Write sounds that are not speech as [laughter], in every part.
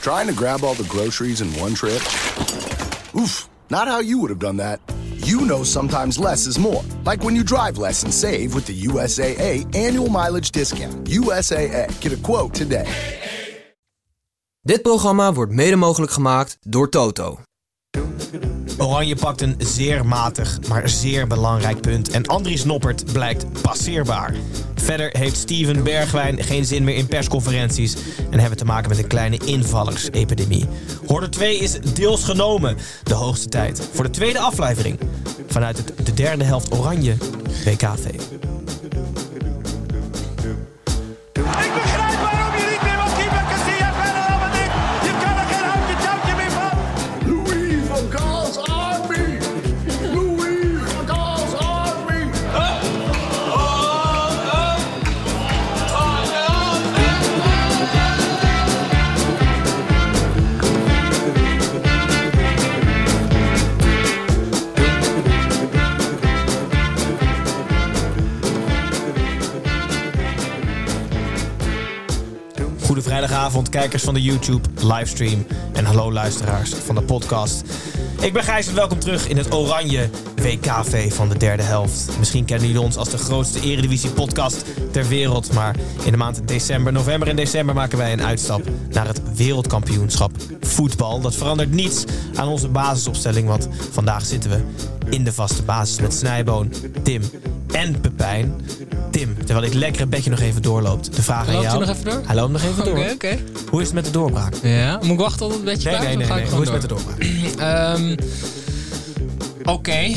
Trying to grab all the groceries in one trip? Oof, not how you would have done that. You know sometimes less is more. Like when you drive less and save with the USAA annual mileage discount. USAA, get a quote today. Dit programma wordt mede mogelijk gemaakt door Toto. Oranje pakt een zeer matig, maar zeer belangrijk punt. En Andries Noppert blijkt passeerbaar. Verder heeft Steven Bergwijn geen zin meer in persconferenties. En hebben te maken met een kleine invallersepidemie. Hoorder 2 is deels genomen. De hoogste tijd voor de tweede aflevering. Vanuit het, de derde helft Oranje WKV. Goede vrijdagavond, kijkers van de YouTube livestream. En hallo luisteraars van de podcast. Ik ben Gijs en welkom terug in het Oranje WKV van de derde helft. Misschien kennen jullie ons als de grootste Eredivisie-podcast ter wereld. Maar in de maand december, november en december maken wij een uitstap naar het wereldkampioenschap voetbal. Dat verandert niets aan onze basisopstelling, want vandaag zitten we in de vaste basis met Snijboon, Tim en Pepijn. Tim, terwijl dit lekkere bedje nog even doorloopt. De vraag aan Loopt jou. hij nog even door? Hij loopt nog even door. Oké, oké. Hoe is het met de doorbraak? Ja, moet ik wachten tot het bedje Nee, klaar nee, is? nee. ik Hoe is het gewoon met de doorbraak? door? [clears throat] Ehm, Oké,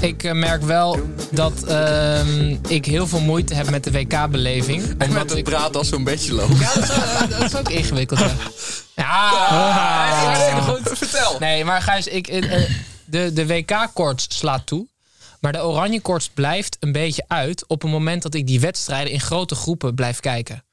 ik eh, merk wel dat ehm, ik heel veel moeite heb met de WK-beleving. En met ik... het praten als zo'n beetje loopt. Ja, dat is, wel- dat is ook ingewikkeld. [laughs] Ja, ja, hartstikke goed. Vertel. Nee, maar Gijs, ik, eh, eh, de, de WK-koorts slaat toe. Maar de oranje koorts blijft een beetje uit op het moment dat ik die wedstrijden in grote groepen blijf kijken.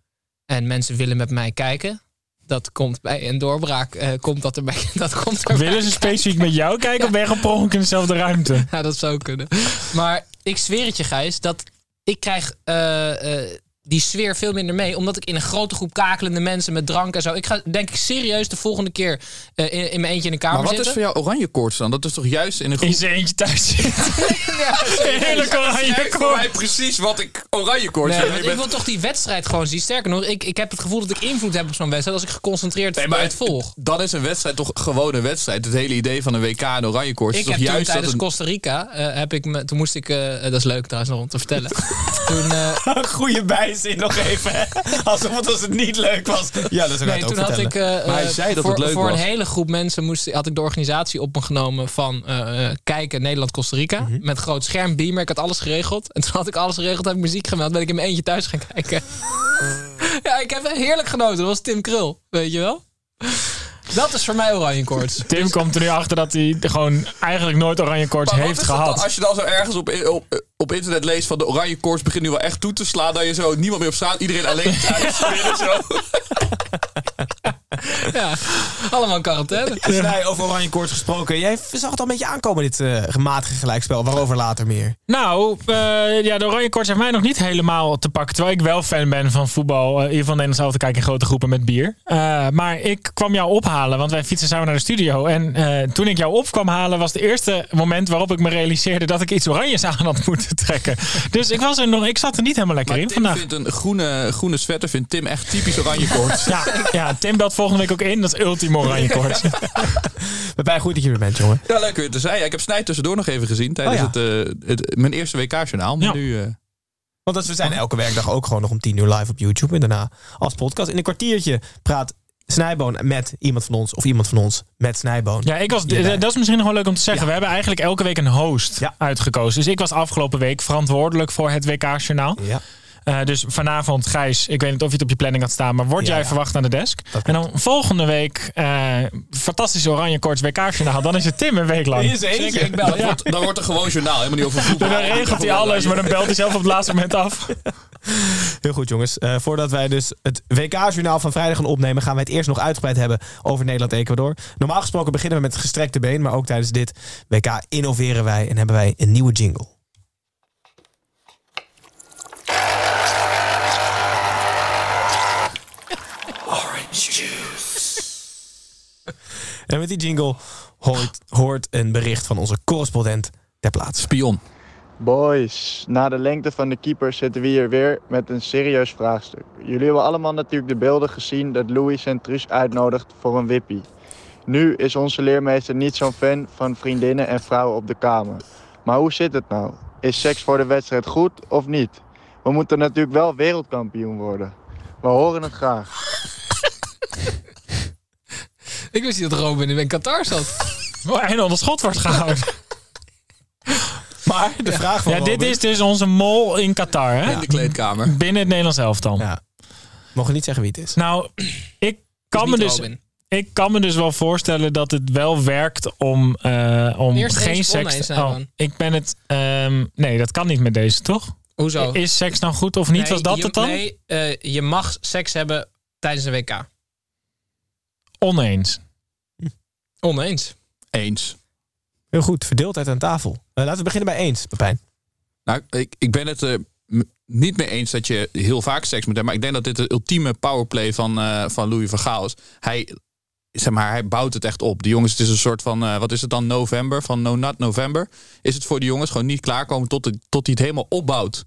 En mensen willen met mij kijken. Dat komt bij een doorbraak. eh, komt dat erbij. [laughs] Dat komt erbij. Willen ze specifiek met jou kijken of ben je gewoon in dezelfde ruimte? Ja, dat zou kunnen. Maar ik zweer het je, Gijs, dat ik krijg eh, eh, die sfeer veel minder mee. Omdat ik in een grote groep kakelende mensen met drank en zo. Ik ga denk ik serieus de volgende keer eh, in, in mijn eentje in de kamer Maar wat is zitten. voor jou oranje koorts dan? Dat is toch juist in een groep... In zijn eentje thuis [laughs] zitten. [laughs] Heerlijk oranje Kijk, voor mij koord. precies wat ik oranje koorts Nee, ik wil toch die wedstrijd gewoon zien. Sterker nog, ik, ik heb het gevoel dat ik invloed heb op zo'n wedstrijd als ik geconcentreerd Nee, maar het volg. Dan is een wedstrijd toch gewoon een wedstrijd. Het hele idee van een WK en oranje koorts Ik is toch heb toen juist dat tijdens een... Costa Rica, eh, heb ik me, toen moest ik, eh, dat is leuk trouwens nog om te vertellen. [laughs] toen, eh, Nog even. hè? Alsof het als het niet leuk was. Ja, dat is ook Nee, toen had ik. eh, Maar hij eh, zei dat voor, het leuk voor was. een hele groep mensen moest, had ik de organisatie op me genomen van eh, eh, kijken Nederland-Costa Rica. Mhm. Met groot scherm, beamer. Ik had alles geregeld. En toen had ik alles geregeld, heb ik muziek gemeld. Ben ik in mijn eentje thuis gaan kijken. [laughs] ja, ik heb heerlijk genoten. Dat was Tim Krul, weet je wel? Dat is voor mij oranje koorts. Tim komt er nu achter dat hij gewoon eigenlijk nooit oranje koorts Maar wat heeft is dat dan gehad. als je dan zo ergens op, op, op internet leest van de oranje koorts begint nu wel echt toe te slaan. Dat je zo niemand meer op straat, iedereen alleen [laughs] thuis. [laughs] zo. [laughs] Ja, allemaal in quarantaine. Snij, over oranje koorts gesproken. Jij zag het al een beetje aankomen, dit eh gematige gelijkspel. Waarover later meer. Nou, eh, ja, de oranje koorts heeft mij nog niet helemaal te pakken. Terwijl ik wel fan ben van voetbal. Uh, hier van Nederlands zelf te kijken in grote groepen met bier. Eh, maar ik kwam jou ophalen, want wij fietsen samen naar de studio. En eh, toen ik jou op kwam halen, was het eerste moment waarop ik me realiseerde dat ik iets oranjes aan had moeten trekken. Dus ik, was er nog, ik zat er niet helemaal lekker Maar in Tim vandaag. vindt een groene, groene sweater, vindt Tim echt typisch oranje koorts. Ja, ja, Tim belt volgende week ook in. Dat is ultimo oranje [laughs] koorts. [laughs] Bij goed dat je er bent, jongen. Ja, leuk weer te zijn. Ja, ik heb Snij tussendoor nog even gezien tijdens Oh ja. het, eh, het, mijn eerste WK-journaal. Maar Ja. nu... eh, Want dat- we zijn elke werkdag ook gewoon nog om 10 uur live op YouTube. En daarna als podcast. In een kwartiertje praat Snijboon met iemand van ons. Of iemand van ons met Snijboon. Ja, ik was, dat is misschien nog wel leuk om te zeggen. Ja. We hebben eigenlijk elke week een host Ja. uitgekozen. Dus ik was afgelopen week verantwoordelijk voor het WK-journaal. Ja. Eh, dus vanavond, Gijs, ik weet niet of je het op je planning had staan, maar word Ja, jij ja. verwacht aan de desk? En dan volgende week, eh fantastische Oranje Koorts WK-journaal. Dan is het Tim een week lang. eentje. Ik bel Dan, je. wordt, dan wordt er gewoon journaal, helemaal niet over voetbal. Dan regelt hij alles, maar dan belt hij zelf op het laatste moment af. [laughs] Heel goed, jongens. Eh, voordat wij dus het WK-journaal van vrijdag gaan opnemen, gaan wij het eerst nog uitgebreid hebben over Nederland-Ecuador. Normaal gesproken beginnen we met gestrekte been, maar ook tijdens dit WK innoveren wij en hebben wij een nieuwe jingle. En met die jingle hoort, hoort een bericht van onze correspondent ter plaatse. Spion. Boys, na de lengte van de keeper zitten we hier weer met een serieus vraagstuk. Jullie hebben allemaal natuurlijk de beelden gezien dat Louis Centrus uitnodigt voor een wippie. Nu is onze leermeester niet zo'n fan van vriendinnen en vrouwen op de kamer. Maar hoe zit het nou? Is seks voor de wedstrijd goed of niet? We moeten natuurlijk wel wereldkampioen worden. We horen het graag. Ik wist niet dat Robin in Qatar zat. [laughs] En onder schot wordt gehouden. Maar de vraag van Ja, dit is dus onze mol in Qatar, hè? In de kleedkamer. Binnen het Nederlands elftal. Ja. Mogen niet zeggen wie het is. Nou, ik kan, me niet dus, Robin. ik kan me dus wel voorstellen dat het wel werkt om, eh, om Eerst geen seks... te- oh, ik ben het... ehm, nee, dat kan niet met deze, toch? Hoezo? Is seks nou goed of niet? Nee, Was dat je, het dan? Nee, eh, je mag seks hebben tijdens een WK. Oneens. Oneens. Eens. Heel goed, verdeeldheid aan tafel. Eh, laten we beginnen bij eens, Pepijn. Nou, ik, ik ben het eh, m- niet mee eens dat je heel vaak seks moet hebben. Maar ik denk dat dit de ultieme powerplay van, eh, van Louis van Gaal is. Hij, zeg maar, hij bouwt het echt op. Die jongens, het is een soort van, eh, wat is het dan, november? Van No Not November. Is het voor die jongens gewoon niet klaarkomen tot, het- tot hij het helemaal opbouwt.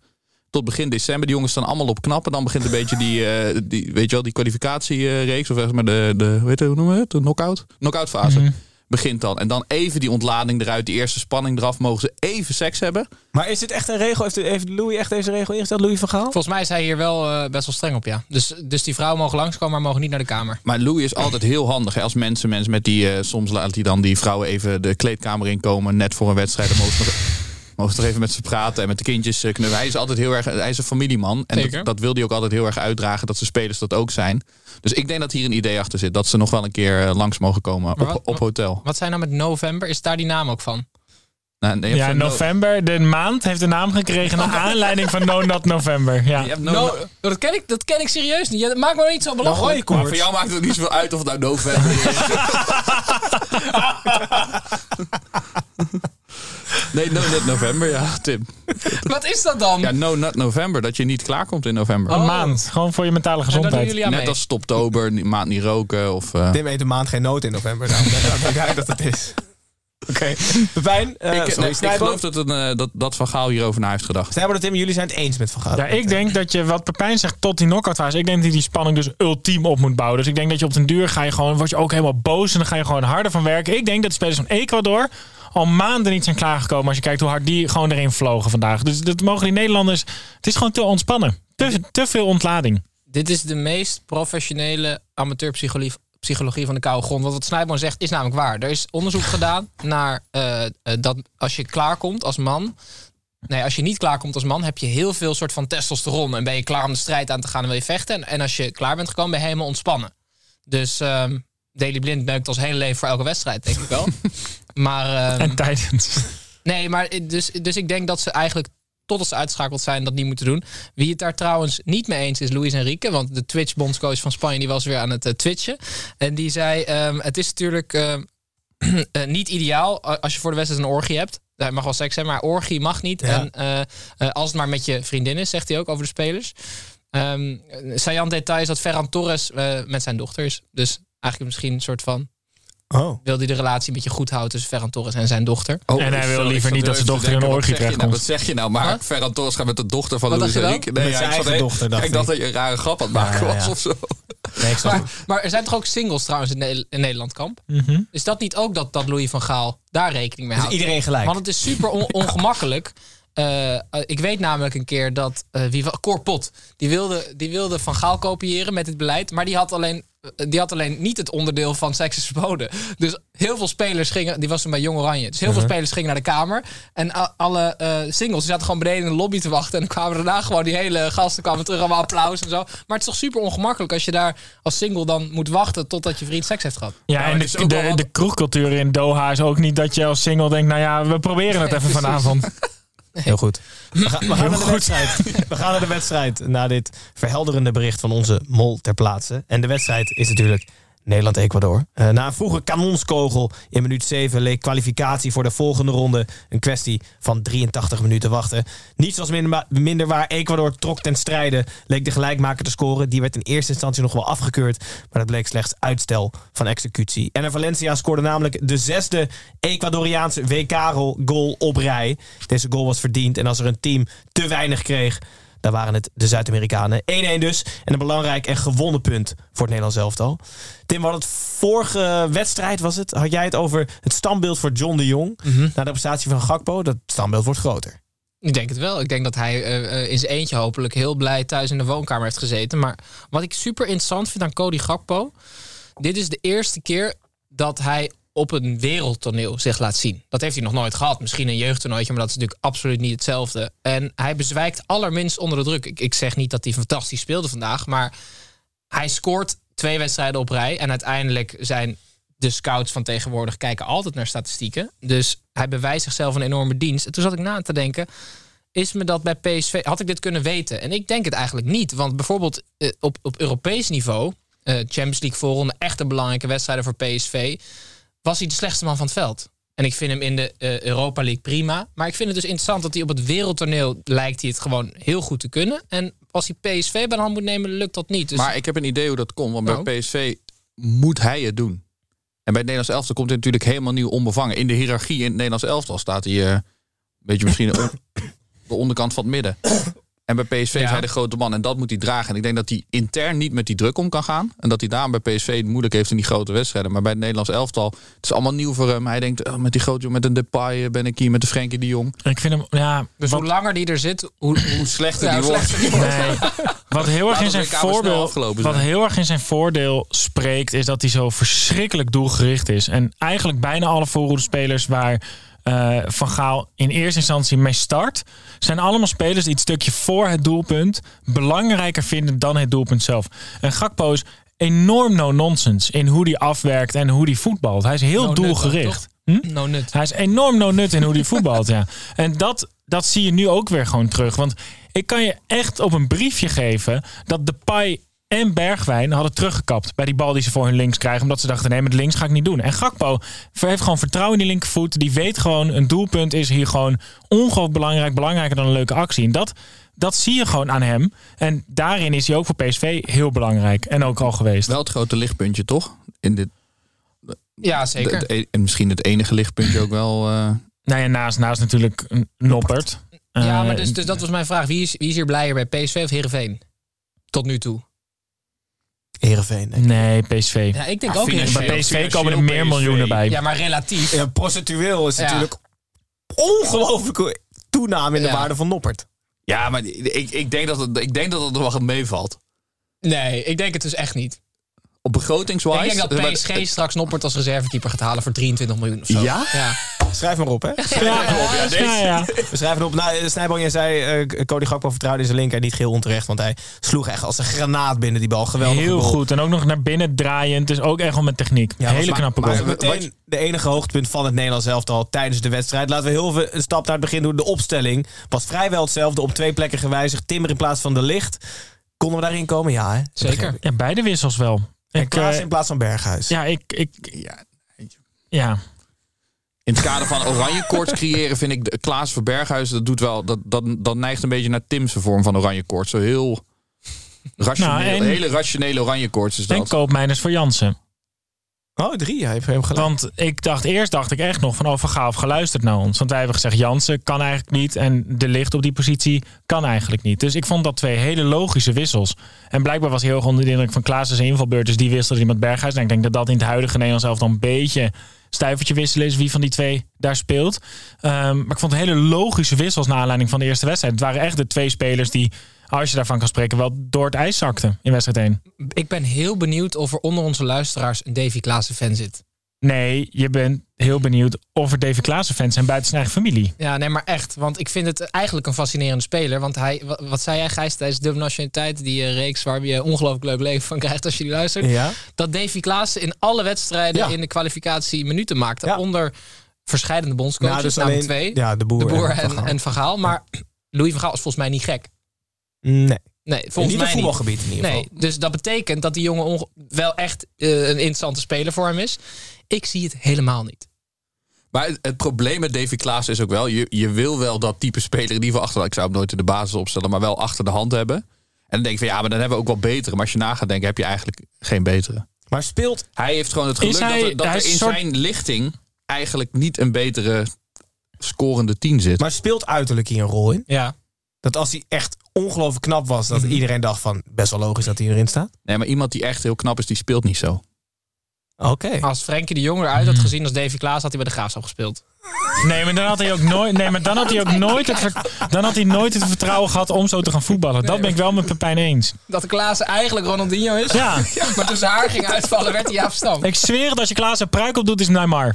Tot begin december. Die jongens staan allemaal op knappen. Dan begint een beetje die, eh, die, weet je wel, die kwalificatiereeks. Of zeg maar de, de hoe, heet het, hoe noemen we het? De knock-out? Knock-out fase. Begint dan. En dan even die ontlading eruit. Die eerste spanning eraf. Mogen ze even seks hebben. Maar is dit echt een regel? Heeft, heeft Louis echt deze regel ingesteld, Louis van Gaal? Volgens mij is hij hier wel eh, best wel streng op, ja. Dus, dus die vrouwen mogen langskomen, maar mogen niet naar de kamer. Maar Louis is altijd heel handig. Hè? Als mensen, mensen met die. eh, soms laat hij dan die vrouwen even de kleedkamer inkomen. Net voor een wedstrijd. Dan mogen mogen ze nog even met ze praten en met de kindjes eh, knuffelen. Hij is altijd heel erg. Hij is een familieman. En Zeker. dat, dat wil hij ook altijd heel erg uitdragen. Dat zijn spelers dat ook zijn. Dus ik denk dat hier een idee achter zit. Dat ze nog wel een keer eh, langs mogen komen op, Maar wat- op hotel. Wat zijn nou met november? Is daar die naam ook van? Nou, nee, Ja, november. De maand heeft de naam gekregen naar [laughs] aanleiding van No Not November. Ja. no- No, dat, ken ik, dat ken ik serieus niet. Ja, dat maakt me niet zo belachelijk. maar voor jou maakt het niet zoveel uit of het nou november is. [laughs] [laughs] nee, no, net november, ja, Tim. [laughs] Wat is dat dan? Ja, no, not november. Dat je niet klaarkomt in november. Een maand. Gewoon voor je mentale gezondheid. Net mee. als stoptober, die maand niet roken. Of, eh, Tim eet een maand geen noot in november. Nou, dat weet hij dat het is. [laughs] Oké. Pepijn, eh ik, sorry, nee, ik geloof dat, het, eh, dat, dat Van Gaal hierover na heeft gedacht. Snijboom en Tim, jullie zijn het eens met Van Gaal. Ja, ik denk dat je, wat Pepijn zegt, tot die knock-out fase. Ik denk dat je die spanning dus ultiem op moet bouwen. Dus ik denk dat je op den duur ga je gewoon, word je ook helemaal boos. En dan ga je gewoon harder van werken. Ik denk dat de spelers van Ecuador al maanden niet zijn klaargekomen. Als je kijkt hoe hard die gewoon erin vlogen vandaag. Dus dat mogen die Nederlanders. Het is gewoon te ontspannen. Te, te veel ontlading. Dit is de meest professionele amateurpsychologie psychologie van de koude grond. Want wat Snijboom zegt is namelijk waar. Er is onderzoek [laughs] gedaan naar eh, eh, dat als je klaarkomt als man... Nee, als je niet klaarkomt als man, heb je heel veel soort van testosteron. En ben je klaar om de strijd aan te gaan en wil je vechten. En, en als je klaar bent gekomen, ben je helemaal ontspannen. Dus ehm Daily Blind neukt als hele leven voor elke wedstrijd, denk ik wel. [laughs] maar, ehm, En tijdens. Nee, maar dus, dus ik denk dat ze eigenlijk totdat ze uitschakeld zijn dat niet moeten doen. Wie het daar trouwens niet mee eens is, Luis Enrique. Want de Twitch-bondscoach van Spanje die was weer aan het eh, twitchen. En die zei, ehm, het is natuurlijk ehm, [clears throat] eh, niet ideaal als je voor de wedstrijd een orgie hebt. Hij mag wel seks hebben, maar orgie mag niet. Ja. En eh, eh, als het maar met je vriendin is, zegt hij ook over de spelers. Ehm saillant detail is dat Ferran Torres eh, met zijn dochter is. Dus eigenlijk misschien een soort van... Oh. Wil hij de relatie een beetje goed houden tussen Ferran Torres en zijn dochter. Oh, En hij wil liever niet dat zijn dochter in een orgie zeg je nou? Wat zeg je nou? Maar Wat? Ferran Torres gaat met de dochter van Luis dacht Enrique. Nee, Met ja, zijn ik even- dochter, dacht Ik dacht dat je een rare grap aan het maken Ja, was ja. of zo. Nee, ik. Maar, maar er zijn toch ook singles trouwens in, Ne- in Nederland kamp? Mhm. Is dat niet ook dat, dat Louis van Gaal daar rekening mee houdt? iedereen gelijk. Want het is super on- [laughs] ongemakkelijk. Eh, eh, ik weet namelijk een keer dat eh wie wa- Cor Pot, die wilde, die wilde Van Gaal kopiëren met dit beleid, maar die had alleen, die had alleen niet het onderdeel van seks is verboden. Dus heel veel spelers gingen, die was toen bij Jong Oranje, dus heel veel spelers gingen naar de kamer en a- alle eh, singles die zaten gewoon beneden in de lobby te wachten en dan kwamen daarna gewoon die hele gasten kwamen terug, allemaal applaus en zo. Maar het is toch super ongemakkelijk als je daar als single dan moet wachten totdat je vriend seks heeft gehad. Ja, maar en het de, de, wel wat- de kroegcultuur in Doha is ook niet dat je als single denkt... nou ja, we proberen het [laughs] Nee, even precies. vanavond. [laughs] [laughs] Heel goed. We gaan, we gaan [laughs] naar de wedstrijd. We gaan naar de wedstrijd na dit verhelderende bericht van onze mol ter plaatse. En de wedstrijd is natuurlijk Nederland-Ecuador. Eh, na een vroege kanonskogel in minuut 7 leek kwalificatie voor de volgende ronde een kwestie van 83 minuten wachten. Niets was minder, waar. Ecuador trok ten strijde, leek de gelijkmaker te scoren. Die werd in eerste instantie nog wel afgekeurd, maar dat bleek slechts uitstel van executie. En Valencia scoorde namelijk de zesde Ecuadoriaanse WK-goal op rij. Deze goal was verdiend en als er een team te weinig kreeg, dan waren het de Zuid-Amerikanen. 1-1 dus. En een belangrijk en gewonnen punt voor het Nederlands elftal. Tim, we hadden het vorige wedstrijd, was het? Had jij het over het standbeeld voor John de Jong. Na de prestatie van Gakpo, dat standbeeld wordt groter. Ik denk het wel. Ik denk dat hij eh, eh, in zijn eentje hopelijk heel blij thuis in de woonkamer heeft gezeten. Maar wat ik super interessant vind aan Cody Gakpo... dit is de eerste keer dat hij op een wereldtoneel zich laat zien. Dat heeft hij nog nooit gehad. Misschien een jeugdtoernooitje, maar dat is natuurlijk absoluut niet hetzelfde. En hij bezwijkt allerminst onder de druk. Ik, ik zeg niet dat hij fantastisch speelde vandaag, maar hij scoort twee wedstrijden op rij. En uiteindelijk zijn de scouts van tegenwoordig kijken altijd naar statistieken. Dus hij bewijst zichzelf een enorme dienst. En toen zat ik na te denken, is me dat bij PSV... Had ik dit kunnen weten? En ik denk het eigenlijk niet. Want bijvoorbeeld eh, op, op Europees niveau... eh, Champions League voorronde, echte belangrijke wedstrijden voor PSV... was hij de slechtste man van het veld. En ik vind hem in de eh, Europa League prima. Maar ik vind het dus interessant dat hij op het wereldtoneel... lijkt hij het gewoon heel goed te kunnen. En als hij PSV bij de hand moet nemen, lukt dat niet. Dus Maar ik heb een idee hoe dat komt. Want Nou. bij PSV moet hij het doen. En bij het Nederlands elftal komt hij natuurlijk helemaal nieuw onbevangen. In de hiërarchie in het Nederlands elftal staat hij... eh, een beetje misschien [coughs] de onderkant van het midden. En bij PSV is hij de grote man. En dat moet hij dragen. En ik denk dat hij intern niet met die druk om kan gaan. En dat hij daarom bij PSV het moeilijk heeft in die grote wedstrijden. Maar bij het Nederlands elftal... Het is allemaal nieuw voor hem. Hij denkt, oh, met die grote jongen, met een Depay ben ik hier. Met de Frenkie de Jong. Ik vind hem, ja... Dus wat, hoe langer die er zit, hoe, Hoe slechter ja, die hoe wordt. slechter die wordt. nee, [laughs] wat heel erg in zijn wat heel erg in zijn voordeel spreekt, is dat hij zo verschrikkelijk doelgericht is. En eigenlijk bijna alle voorhoedespelers waar eh, Van Gaal in eerste instantie mee start, zijn allemaal spelers die het stukje voor het doelpunt belangrijker vinden dan het doelpunt zelf. En Gakpo is enorm no-nonsense in hoe hij afwerkt en hoe hij voetbalt. Hij is heel No doelgericht. Hm? No nut. Hij is enorm no nut in hoe hij voetbalt, ja. En dat, dat zie je nu ook weer gewoon terug. Want ik kan je echt op een briefje geven dat Depay en Bergwijn hadden teruggekapt bij die bal die ze voor hun links krijgen. Omdat ze dachten, nee, met links ga ik niet doen. En Gakpo heeft gewoon vertrouwen in die linkervoet. Die weet gewoon, een doelpunt is hier gewoon ongelooflijk belangrijk. Belangrijker dan een leuke actie. En dat, dat zie je gewoon aan hem. En daarin is hij ook voor PSV heel belangrijk. En ook al geweest. Wel het grote lichtpuntje, toch? In dit, Ja, zeker. de- de- en misschien het enige lichtpuntje ook wel... eh, Nou ja, naast, naast natuurlijk Noppert. ja, Eh, maar dus, dus dat was mijn vraag. Wie is, wie is hier blijer bij PSV of Heerenveen? Tot nu toe. Heerenveen. denk ik. Nee, PSV. Ja, ik denk Ja, ook Heerenveen. Bij PSV komen er meer PSV. miljoenen bij. Ja, maar relatief. Ja, procentueel is Ja. natuurlijk ongelooflijke toename in de Ja. waarde van Noppert. Ja, maar ik, ik, denk dat het, ik denk dat het nog wel wat meevalt. Nee, ik denk het dus echt niet. Op begrotingswise... Ik denk dat PSG straks Noppert als reservekeeper gaat halen voor 23 miljoen of zo. Ja? Ja. Schrijf maar op, hè? Ja, ja, ja. We schrijven op. Nou, Snijboom, jij zei, eh Cody Gakpo vertrouwde in zijn linker. Niet geheel onterecht, want hij sloeg echt als een granaat binnen die bal. Geweldig. Heel goed. En ook nog naar binnen draaiend. Dus ook echt wel met techniek. Hele knappe maar, goal. maar meteen de enige hoogtepunt van het Nederlands elftal tijdens de wedstrijd. Laten we heel veel een stap naar het begin doen. De opstelling was vrijwel hetzelfde. Op twee plekken gewijzigd. Timmer in plaats van de licht. Konden we daarin komen? Ja, hè? Zeker. Ja, beide wissels wel. En Ik, Klaas eh, in plaats van Berghuis. ja, ik, ik, Ja, ja. in het kader van oranje koorts creëren vind ik de Klaas Verberghuis dat doet wel dat, dat dat neigt een beetje naar Tim's vorm van oranje koorts. Zo heel rationeel, Nou, en- hele rationele oranje koorts is En dat. koopmijners voor Jansen. Oh, drie. Hij heeft hem gelijk. Want ik dacht eerst dacht ik echt nog van oh, Van geluisterd naar ons. Want wij hebben gezegd Jansen kan eigenlijk niet. En de licht op die positie kan eigenlijk niet. Dus ik vond dat twee hele logische wissels. En blijkbaar was hij heel erg onder de indruk van Klaas' invalbeurt. Dus die wisselde met Berghuis. En ik denk dat dat in het huidige Nederlands elftal een beetje stuivertje wisselen is wie van die twee daar speelt. Ehm, maar ik vond hele logische wissels naar aanleiding van de eerste wedstrijd. Het waren echt de twee spelers die, als je daarvan kan spreken, wel door het ijs zakten in wedstrijd 1. Ik ben heel benieuwd of er onder onze luisteraars een Davy Klaassen fan zit. Nee, je bent heel benieuwd of er David Klaassen fans zijn buiten zijn eigen familie. Ja, nee, maar echt. Want ik vind het eigenlijk een fascinerende speler. Want hij, wa- wat zei jij, Gijs, tijdens dubbele nationaliteit, die eh, reeks waar je een ongelooflijk leuk leven van [laughs] krijgt als je die luistert. Ja. Dat Davy Klaassen in alle wedstrijden Ja. in de kwalificatie minuten maakte. Ja. Onder verschillende bondscoaches, Nou, dus namelijk alleen- twee. ja, de Boer de Boer en Van en, Gaal. en Van Gaal. Maar Louis van Gaal is volgens mij niet gek. Nee. Nee, In volgens niet mij op voetbalgebied in ieder geval. Nee, dus dat betekent dat die jongen onge- wel echt eh, een interessante speler voor hem is. Ik zie het helemaal niet. Maar het, het probleem met Davy Klaas is ook wel... Je, je wil wel dat type speler in ieder geval achter... Ik zou hem nooit in de basis opstellen, maar wel achter de hand hebben. En dan denk ik van ja, maar dan hebben we ook wel betere. Maar als je na gaat denken, heb je eigenlijk geen betere. Maar speelt... Hij heeft gewoon het geluk hij- dat er, dat er in soort- zijn lichting... eigenlijk niet een betere scorende tien zit. Maar speelt uiterlijk hier een rol in? Ja. Dat als hij echt ongelooflijk knap was, Mhm. dat iedereen dacht van best wel logisch dat hij erin staat. Nee, maar iemand die echt heel knap is, die speelt niet zo. Oké. Als Frenkie de Jong eruit had gezien als Davy Klaas, had hij bij de Graafschap gespeeld. Nee, maar dan had hij ook nooit, nee, maar dan had hij ook nooit, het, dan had hij nooit het vertrouwen gehad om zo te gaan voetballen. Dat ben ik wel met Pepijn eens. Dat Klaas eigenlijk Ronaldinho is. Ja. [laughs] Maar toen zijn haar ging uitvallen, werd hij afstand. Ik zweer het, als je Klaas een pruik op doet, is Neymar. [laughs]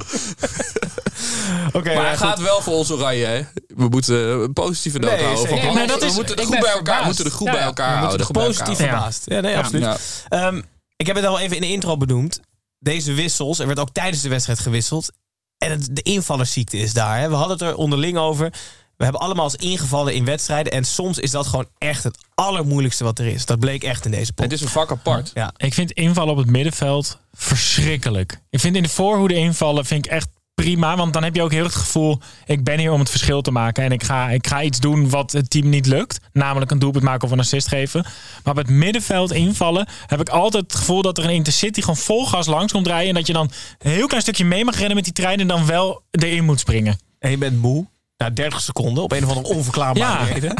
Oké, maar ja, hij goed. gaat wel voor ons oranje, hè? We moeten een positieve noot Nee, houden. Nee, dat we moeten de ik groep ben bij elkaar, we moeten de groep Ja, bij elkaar we moeten houden. Positief elkaar verbaasd. Ja, nee, absoluut. Ja. Ehm, ik heb het al even in de intro benoemd. Deze wissels, er werd ook tijdens de wedstrijd gewisseld. En het, de invallersziekte is daar. Hè. We hadden het er onderling over. We hebben allemaal eens ingevallen in wedstrijden. En soms is dat gewoon echt het allermoeilijkste wat er is. Dat bleek echt in deze pot. Het is een vak apart. Ja. Ik vind invallen op het middenveld verschrikkelijk. Ik vind in de voorhoede invallen vind ik echt prima. Want dan heb je ook heel het gevoel, ik ben hier om het verschil te maken. En ik ga, ik ga iets doen wat het team niet lukt. Namelijk een doelpunt maken of een assist geven. Maar op het middenveld invallen heb ik altijd het gevoel dat er een Intercity gewoon vol gas langs komt rijden. En dat je dan een heel klein stukje mee mag rennen met die trein. En dan wel erin moet springen. En je bent moe. Na 30 seconden op een of andere onverklaarbare Ja. reden.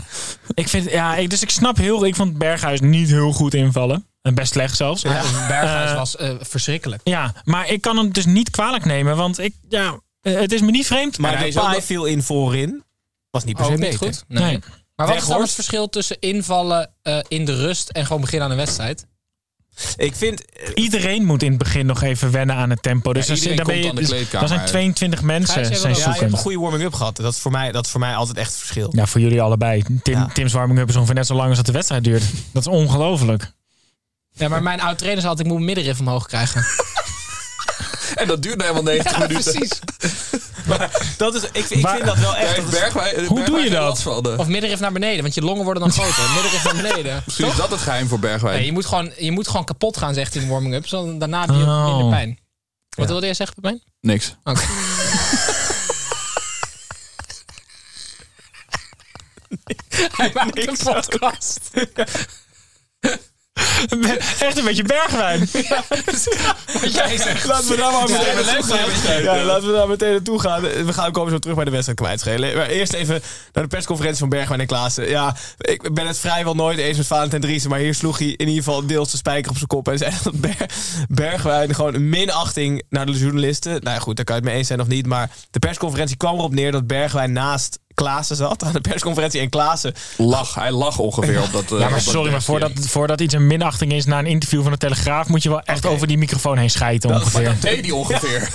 Ik vind, ja, ik, dus ik snap heel, ik vond Berghuis niet heel goed invallen. En best slecht zelfs. Ja, Berghuis Eh, was eh, verschrikkelijk. Ja, maar ik kan hem dus niet kwalijk nemen, want ik, ja, eh, het is me niet vreemd. Maar hij de is ook paai nog- viel in voorin. Was niet per se beter. goed. Nee. Nee. Maar wat is dan het verschil tussen invallen eh, in de rust en gewoon beginnen aan een wedstrijd? Ik vind... Iedereen moet in het begin nog even wennen aan het tempo. Dus Ja, dan, iedereen dan ben je, komt aan de dus- dan zijn 22 Gijs, mensen zijn ook- Ja, je hebt een zoekend. goede warming-up gehad. Dat is, voor mij, dat is voor mij altijd echt het verschil. Ja, voor jullie allebei. Tim, Ja. Tim's warming-up is ongeveer net zo lang als dat de wedstrijd duurt. Dat is ongelooflijk. Ja, maar mijn oud-trainer zei altijd, ik moet mijn middenrif omhoog krijgen. [laughs] En dat duurt nou helemaal 90 Ja, minuten. precies. [laughs] Dat is, ik, vind- ik Maar- vind dat wel echt... Bergwijn- Hoe Bergwijn doe je dat? eh. Of middenrif naar beneden, want je longen worden dan groter. middenrif naar beneden. [laughs] Misschien is dat het geheim voor Bergwijn. Nee, je moet, gewoon, je moet gewoon kapot gaan, zegt hij in de warming-up. zo Daarna heb je Oh. minder pijn. Wat wilde jij zeggen, Pepijn? Niks. Oké. Hij maakt een podcast. Echt een beetje bergwijn. [laughs] Jij zegt. Laten we daar maar Ja, meteen naartoe gaan. Ja, laten we daar meteen naartoe gaan. We gaan komen zo terug bij de wedstrijd kwijtschelen. Maar eerst even naar de persconferentie van Bergwijn en Klaassen. Ja, ik ben het vrijwel nooit eens met Valentijn Driessen. Maar hier sloeg hij in ieder geval deels de spijker op zijn kop. En zei dat Ber- Bergwijn gewoon een minachting naar de journalisten. Nou ja, goed, daar kan je het mee eens zijn of niet. Maar de persconferentie kwam erop neer dat Bergwijn naast Klaassen zat. Aan de persconferentie en Klaassen Lach. Hij lag ongeveer op dat... [laughs] eh, Ja, maar sorry, maar voordat, voordat iets een minachting is na een interview van de Telegraaf... moet je wel echt over die microfoon heen schijten ongeveer. dat deed hij ongeveer.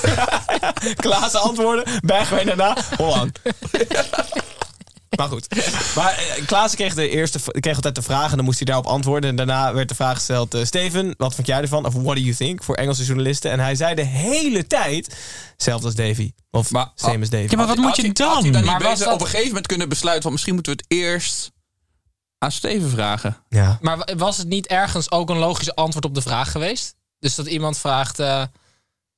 [laughs] Klaassen antwoorden. Bergwijn daarna. Holland. [laughs] Maar goed. Maar eh, Klaassen kreeg, de eerste, kreeg altijd de vraag en dan moest hij daarop antwoorden. En daarna werd de vraag gesteld: eh, Steven, wat vond jij ervan? Of what do you think? Voor Engelse journalisten. En hij zei de hele tijd: hetzelfde als Davy. Of Maar- same as Davy. Ja, maar wat moet je hij- dan? Had hij dan Maar was dat- op een gegeven moment kunnen besluiten... van misschien moeten we het eerst aan Steven vragen. Ja. Maar wa- was het niet ergens ook een logische antwoord op de vraag geweest? Dus dat iemand vraagt, eh,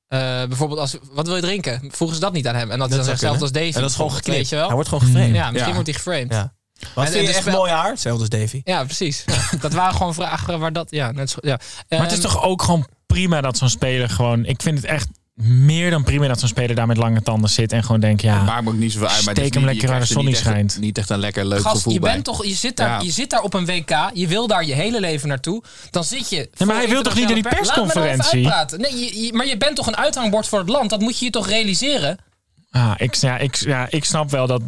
eh, bijvoorbeeld, als, wat wil je drinken? Vroegen ze dat niet aan hem? En dat, hij dan zelfs als. Davy. En dat is gewoon geknipt. Weet je wel? Hij wordt gewoon geframed. Ja, misschien Ja. wordt hij geframed. Ja. Wat En- vind je en de echt spel- mooi haar? Hetzelfde als Davy. precies. [laughs] Ja, dat waren gewoon vragen waar dat... Ja, net zo, ja. Maar het is toch ook gewoon prima dat zo'n speler gewoon... Ik vind het echt meer dan prima dat zo'n speler daar met lange tanden zit en gewoon denkt, ja, me ook niet zoveel uit. Maar steek hem lekker waar de zon niet niet echt- schijnt. Niet echt een lekker leuk Gast, gevoel je, bij. bent toch, je, zit daar, Ja. je zit daar op een WK. Je wil daar je hele leven naartoe. Dan zit je. maar hij wil toch niet in die internationale per- Laat me nou even persconferentie? uitpraten. Nee, je- je- maar je bent toch een uithangbord voor het land. Dat moet je je toch realiseren? Ah, ik, ja, ik, ja, ik snap wel dat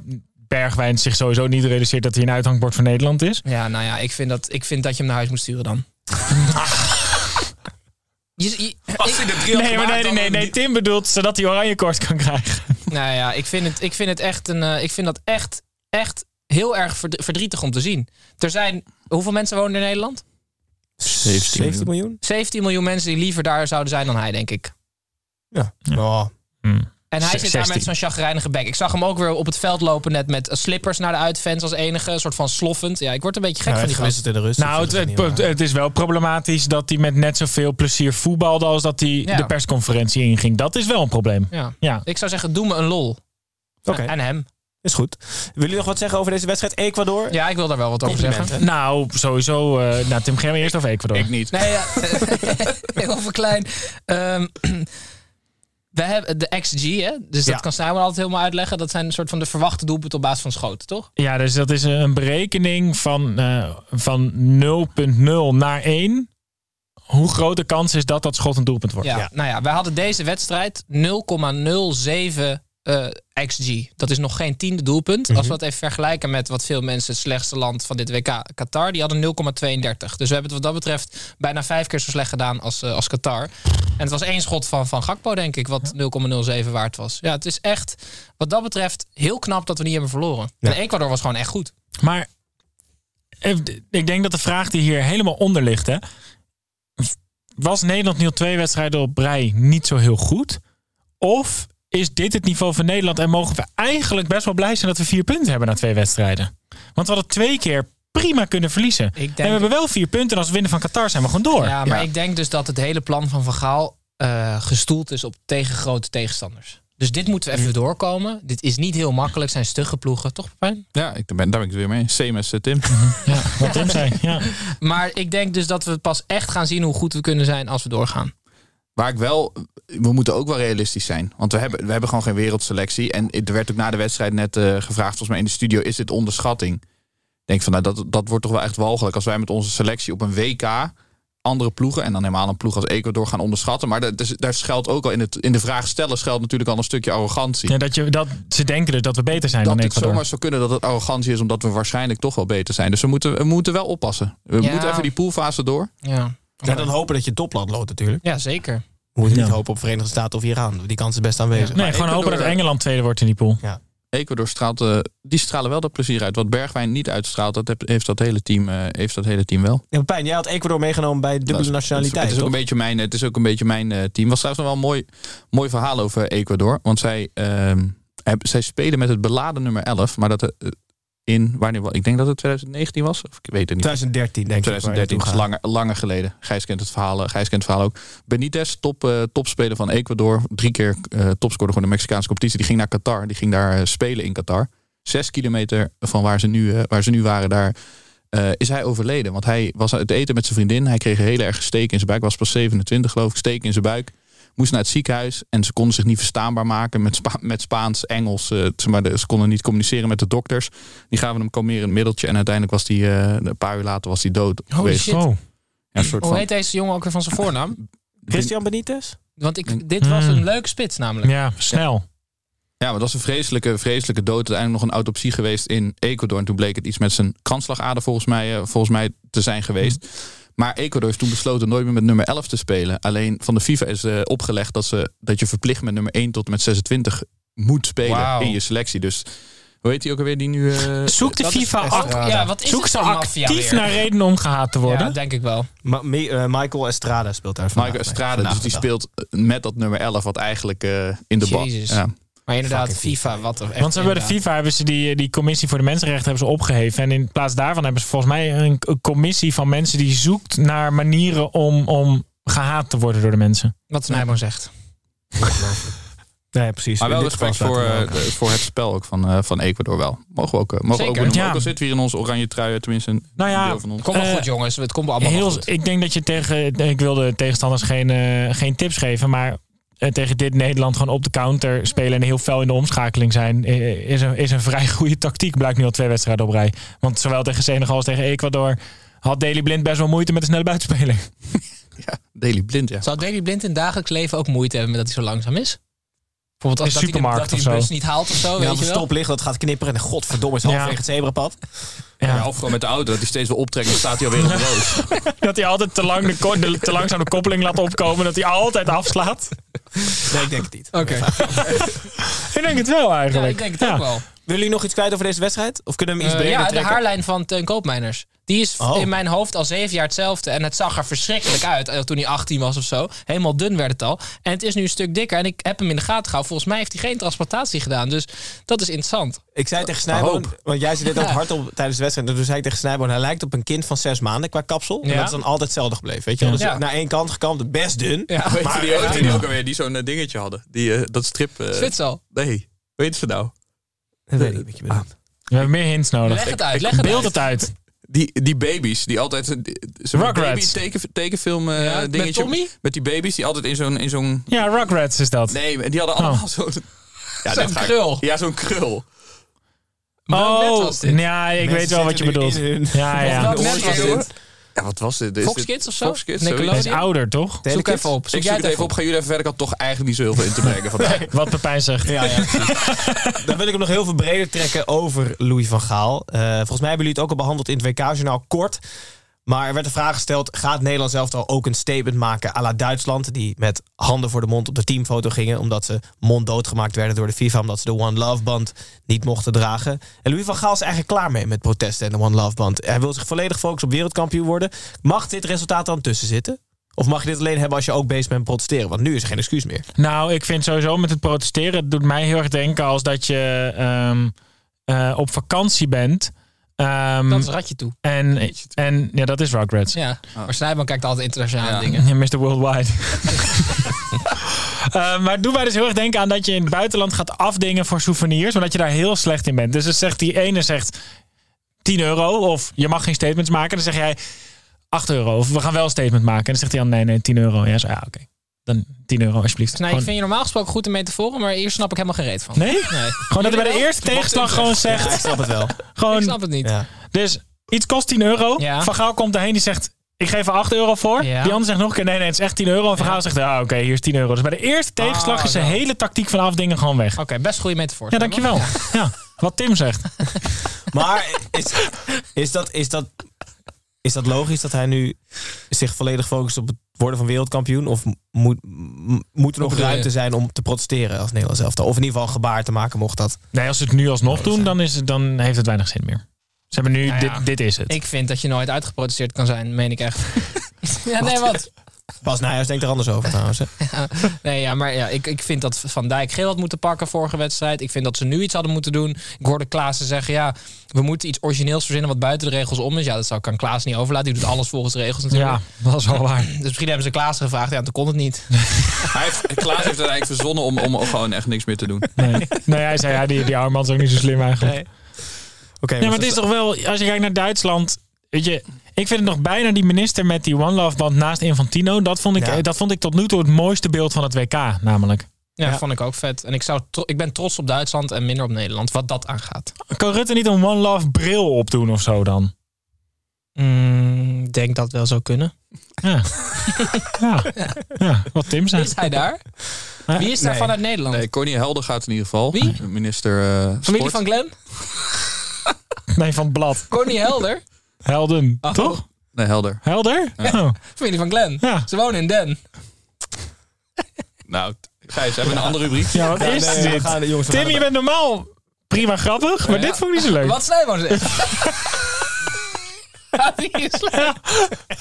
Bergwijn zich sowieso niet realiseert dat hij een uithangbord voor Nederland is. Ja, nou ja, ik vind dat, ik vind dat je hem naar huis moet sturen dan. [laughs] Je, je- Als hij de drie had Nee, maar nee, nee, nee, een- Tim bedoelt zodat hij oranje kort kan krijgen. nou ja, ik vind het, ik vind het echt een, eh, ik vind dat echt, echt heel erg verd- verdrietig om te zien. Er zijn, hoeveel mensen wonen er in Nederland? 17 miljoen? 17 miljoen mensen die liever daar zouden zijn dan hij, denk ik. Ja. Oh, En hij zit daar met 16. zo'n chagrijnige bek. Ik zag hem ook weer op het veld lopen net met slippers naar de uitfans als enige. Een soort van sloffend. Ja, ik word een beetje gek ja, van die gast. in de rust. Nou, het, het, het is wel problematisch dat hij met net zoveel plezier voetbalde als dat hij Ja. de persconferentie inging. Dat is wel een probleem. Ja. Ja. Ik zou zeggen, doe me een lol. Oké, En hem. is goed. Willen jullie nog wat zeggen over deze wedstrijd Ecuador? Ja, ik wil daar wel wat over zeggen. Nou, sowieso. eh nou, Tim, je eerst over Ecuador. Ik niet. Nee, ja. [laughs] heel veel klein. [clears throat] We hebben de XG, hè? dus dat Ja. kan Simon altijd helemaal uitleggen. Dat zijn een soort van de verwachte doelpunten op basis van schoten, toch? Ja, dus dat is een berekening van, eh, van 0,0 naar 1. Hoe groot de kans is dat dat schot een doelpunt wordt? Ja. Nou ja, wij hadden deze wedstrijd 0,07 eh, XG. Dat is nog geen tiende doelpunt. Als we dat even vergelijken met wat veel mensen het slechtste land van dit WK, Qatar, die hadden 0,32. Dus we hebben het wat dat betreft bijna vijf keer zo slecht gedaan als, eh, als Qatar. En het was één schot van, van Gakpo, denk ik, wat 0,07 waard was. Ja, het is echt, wat dat betreft, heel knap dat we niet hebben verloren. En Ecuador was gewoon echt goed. Maar eh, ik denk dat de vraag die hier helemaal onder ligt, hè, was Nederland nu al twee wedstrijden op rij niet zo heel goed? Of is dit het niveau van Nederland en mogen we eigenlijk best wel blij zijn dat we vier punten hebben na twee wedstrijden? Want we hadden twee keer prima kunnen verliezen. Ik denk- En we hebben wel vier punten en als we winnen van Qatar zijn we gewoon door. Ja, maar ik denk dus dat het hele plan van Van Gaal eh, gestoeld is op tegen grote tegenstanders. Dus dit moeten we even doorkomen. Dit is niet heel makkelijk, zijn stugge ploegen, toch Pepijn? Ja, ik ben, daar ben ik het weer mee. Same as eh, Tim. [laughs] Ja, wat Tim zei. Ja. Maar ik denk dus dat we pas echt gaan zien hoe goed we kunnen zijn als we doorgaan. Waar ik wel, we moeten ook wel realistisch zijn. Want we hebben, we hebben gewoon geen wereldselectie. En er werd ook na de wedstrijd net eh, gevraagd, volgens mij in de studio, is dit onderschatting? Ik denk van, nou, dat, dat wordt toch wel echt walgelijk als wij met onze selectie op een WK andere ploegen, en dan helemaal een ploeg als Ecuador, gaan onderschatten. Maar dat, dus, daar schuilt ook al in, het, in de vraag stellen, schuilt natuurlijk al een stukje arrogantie. Ja, dat, je, dat ze denken dus dat we beter zijn dat dan het Ecuador. zomaar zou kunnen dat het arrogantie is, omdat we waarschijnlijk toch wel beter zijn. Dus we moeten, we moeten wel oppassen. We Ja. moeten even die poolfase door. Ja, Ja, dan hopen dat je topland loopt natuurlijk. ja zeker. We moeten niet Ja. hopen op Verenigde Staten of Iran. Die kans is best aanwezig. Nee, gewoon hopen dat Engeland tweede wordt in die pool. Ecuador straalt, eh, die stralen wel dat plezier uit. Wat Bergwijn niet uitstraalt, dat heeft dat hele team, eh, heeft dat hele team wel. Ja, Pepijn, jij had Ecuador meegenomen bij dubbele Dat is- nationaliteit, Het is ook een beetje mijn, het is ook een beetje mijn eh, team. Was trouwens nog wel een mooi, mooi verhaal over Ecuador. Want zij, ehm, heb- zij spelen met het beladen nummer 11. Maar dat in, wanneer, wa- ik denk dat het 2019 was. Of ik weet het niet. 2013, denk ik. waar je 2013 naartoe was langer, langer geleden. Gijs kent het verhaal, eh, Gijs kent het verhaal ook. Benitez, top, eh, topspeler van Ecuador. Drie keer eh topscorer van de Mexicaanse competitie. Die ging naar Qatar. Die ging daar spelen in Qatar. Zes kilometer van waar ze nu, waar ze nu waren daar... is hij overleden. Want hij was uit het eten met zijn vriendin. Hij kreeg een hele erge steek in zijn buik. Was pas 27 geloof ik. Steek in zijn buik. Moest naar het ziekenhuis. En ze konden zich niet verstaanbaar maken met, Spa- met Spaans, Engels. eh, maar de, ze konden niet communiceren met de dokters. Die gaven hem kalmerend middeltje. En uiteindelijk was hij, eh, een paar uur later was hij dood Holy geweest. shit. Oh. Ja, een soort Hoe van, heet deze jongen ook weer van zijn voornaam? [laughs] Christian Benitez? Want ik, dit was Hmm. een leuke spits namelijk. Ja, snel. Ja, maar dat was een vreselijke, vreselijke dood. Uiteindelijk nog een autopsie geweest in Ecuador. En toen bleek het iets met zijn kransslagader volgens mij, eh, volgens mij te zijn geweest. Maar Ecuador heeft toen besloten nooit meer met nummer 11 te spelen. Alleen van de FIFA is eh, opgelegd dat, ze, dat je verplicht met nummer 1 tot en met 26 moet spelen in je selectie. Dus hoe heet die ook alweer die nu... eh, [laughs] Zoekt de FIFA echt- ac- Ja, wat is Zoek ze actief weer? naar redenen om gehaat te worden? Ja, denk ik wel. Ma- Me- eh, Michael Estrada speelt daar vandaag Michael. Estrada, dus die speelt met dat nummer 11, wat eigenlijk eh, in de bal. Jezus. Ja. Maar inderdaad, FIFA, wat er echt Want ze hebben bij de. FIFA hebben ze die, die commissie voor de mensenrechten hebben ze opgeheven. En in plaats daarvan hebben ze volgens mij een, een commissie van mensen die zoekt naar manieren om, om gehaat te worden door de mensen. Wat Snijboom zegt. Nee, precies. Maar wel respect voor, eh, voor het spel ook van, eh, van Ecuador wel. Mogen we ook, eh, mogen we ook. Ja. Ook al zitten we hier in onze oranje trui, tenminste een Nou ja, deel van ons. Kom wel Eh, goed, jongens. Het komt allemaal Heel, goed. ik denk dat je tegen. Ik wil de tegenstanders geen, eh, geen tips geven. Maar eh, tegen dit Nederland gewoon op de counter spelen en heel fel in de omschakeling zijn, eh, is een, is een [laughs] vrij goede tactiek. Blijkt nu al twee wedstrijden op rij. Want zowel tegen Senegal als tegen Ecuador had Daley Blind best wel moeite met de snelle buitenspeling. [laughs] Daily Blind, ja. Zou Daley Blind in dagelijks leven ook moeite hebben met dat hij zo langzaam is? Bijvoorbeeld als dat hij, de, supermarkt dat hij of de bus zo. niet haalt of zo, Ja, weet je wel? stoplicht, dat gaat knipperen. En godverdomme is halverwege het zebrapad. Ja. Of gewoon met de auto, dat hij steeds wil optrekken, dan staat hij alweer op de rood. [laughs] Dat hij altijd te, lang de, de, te langzaam de koppeling laat opkomen. Dat hij altijd afslaat. Nee, ik denk het niet. Oké. [laughs] Ik denk het wel Ja, eigenlijk. ik denk het Ja. ook wel. Willen jullie nog iets kwijt over deze wedstrijd? Of kunnen we hem iets Eh, breder ja, de trekken? haarlijn van Teun Koopmeiners. Die is Oh. in mijn hoofd al zeven jaar hetzelfde. En het zag er verschrikkelijk uit eh, toen hij 18 was of zo. Helemaal dun werd het al. En het is nu een stuk dikker. En ik heb hem in de gaten gehouden. Volgens mij heeft hij geen transplantatie gedaan. Dus dat is interessant. Ik zei tegen Snijboon, want jij zit dit ook Ja. hard op tijdens de wedstrijd. En toen zei ik tegen Snijboon, hij lijkt op een kind van zes maanden qua kapsel. En Ja. dat is dan altijd hetzelfde gebleven. Weet je wel? Dus Ja. naar één kant gekamd, best dun. Ja. Weet Maar- je die [laughs] ook, die ook alweer, die zo'n eh, dingetje hadden? Die, eh, dat strip... eh, Zwitsal. nee, weet ze nou? Dat weet ik niet wat je bedoelt. We hebben meer hints nodig. Leg het uit. Leg het Beeld uit. het uit. Die, die baby's, die altijd... Zo'n Rugrats. baby teken, tekenfilm eh, Ja, met dingetje. Tommy? Met die baby's die altijd in zo'n... In zo'n Ja, Rugrats is dat. nee, die hadden allemaal zo'n... [laughs] Ja, Zo'n ga ik- krul. Ja, zo'n krul. Oh, was dit? ja, ik Mensen weet wel wat je bedoelt. Ja, ja. Net was dit? Ja, wat was dit? Is Fox Kids of zo? Fox Kids, Nickelodeon? Hij is ouder, toch? Zoek even op. Zoek Ik jij zoek het even op. Ga jullie even verder. Ik had toch eigenlijk niet zo heel veel in te brengen [laughs] vandaag. Wat Pepijn zegt. Ja, ja. [laughs] Dan wil ik hem nog heel veel breder trekken over Louis van Gaal. Eh, volgens mij hebben jullie het ook al behandeld in het WK-journaal kort. Maar er werd de vraag gesteld: gaat Nederland zelf al ook een statement maken à la Duitsland? Die met handen voor de mond op de teamfoto gingen. Omdat ze monddood gemaakt werden door de FIFA. Omdat ze de One Love band niet mochten dragen. En Louis van Gaal is eigenlijk klaar mee met protesten en de One Love band. Hij wil zich volledig focussen op wereldkampioen worden. Mag dit resultaat dan tussen zitten? Of mag je dit alleen hebben als je ook bezig bent met protesteren? Want nu is er geen excuus meer. Nou, ik vind sowieso met het protesteren, het doet mij heel erg denken als dat je ehm, eh, op vakantie bent. Ehm, Dat is ratje toe. en, en ja, dat is Rugrats. Ja. Maar Snijman kijkt altijd internationale Ja. dingen. Ja, Mr. Worldwide. [laughs] Eh, maar doet mij dus heel erg denken aan dat je in het buitenland gaat afdingen voor souvenirs, omdat je daar heel slecht in bent. Dus dan zegt die ene zegt 10 euro of je mag geen statements maken. Dan zeg jij 8 euro of we gaan wel een statement maken. En dan zegt hij dan nee, nee, 10 euro. Ja, zo, ja oké. Dan 10 euro alsjeblieft. Nou, ik vind je normaal gesproken goed in metaforen, maar hier snap ik helemaal geen reet van. Nee? Nee. Gewoon dat hij bij de eerste tegenslag gewoon zegt. Ja, ik snap het wel. Gewoon, Ik snap het niet. Ja. Dus iets kost 10 euro. Ja. Van Gaal komt erheen die zegt. Ik geef er 8 euro voor. Ja. Die ander zegt nog een keer: nee, nee, het is echt 10 euro. En Van Ja. Gaal zegt: ah, oké, hier is 10 euro. Dus bij de eerste tegenslag Ah, is de hele tactiek van afdingen gewoon weg. Oké, best goede metafoor. Ja, dankjewel. Ja. Wat Tim zegt. [laughs] Maar is, is, dat, is, dat, is dat logisch dat hij nu zich volledig focust op het worden van wereldkampioen? Of moet, moet er nog je? ruimte zijn om te protesteren als Nederlands elftal? Of in ieder geval gebaar te maken mocht dat? Nee, als ze het nu alsnog doen, dan, is het, dan heeft het weinig zin meer. Ze hebben nu, Nou ja. dit, dit is het. Ik vind dat je nooit uitgeprotesteerd kan zijn, meen ik echt. [laughs] ja, nee, wat? Bas Nijhuis denkt er anders over trouwens. Hè? [laughs] Nee, ja, maar ja, ik, ik vind dat Van Dijk geel had moeten pakken vorige wedstrijd. Ik vind dat ze nu iets hadden moeten doen. Ik hoorde Klaassen zeggen, ja, we moeten iets origineels verzinnen wat buiten de regels om is. Ja, dat zou kan Klaas niet overlaten. Die doet alles volgens de regels natuurlijk. ja, dat is wel waar. Dus misschien hebben ze Klaassen gevraagd. Ja, toen kon het niet. [laughs] Hij heeft, Klaas heeft het eigenlijk verzonnen om, om gewoon echt niks meer te doen. Nee, nee hij zei, ja, die, die oude man is ook niet zo slim eigenlijk. Nee. Oké, Ja, maar het is toch wel, als je kijkt naar Duitsland, weet je, ik vind het nog bijna die minister met die One Love band naast Infantino. Dat vond ik, Ja. dat vond ik tot nu toe het mooiste beeld van het WK, namelijk. Ja, Ja. vond ik ook vet. En ik, zou tro- ik ben trots op Duitsland en minder op Nederland, wat dat aangaat. Kan Rutte niet een One Love bril opdoen of zo dan? Mm, Ik denk dat het wel zou kunnen. Ja. [laughs] ja. ja, wat Tim Is zegt. hij daar? Wie is daar Nee. vanuit Nederland? Nee, Connie Helder gaat in ieder geval. Wie? Minister eh Familie Sport. van Glenn? Nee, van blad. Connie Helder? [laughs] Helden, Oh. toch? Nee, Helder. Helder? Oh. Familie van Glenn? Ja. Ze wonen in Den. Nou, Gijs, hebben we een andere rubriek? ja, wat Ja, is nee, dit? gaan- jongens, we Tim, je bent normaal prima grappig, maar Ja. dit vond ik niet zo leuk. Wat Snijboon zegt. [laughs]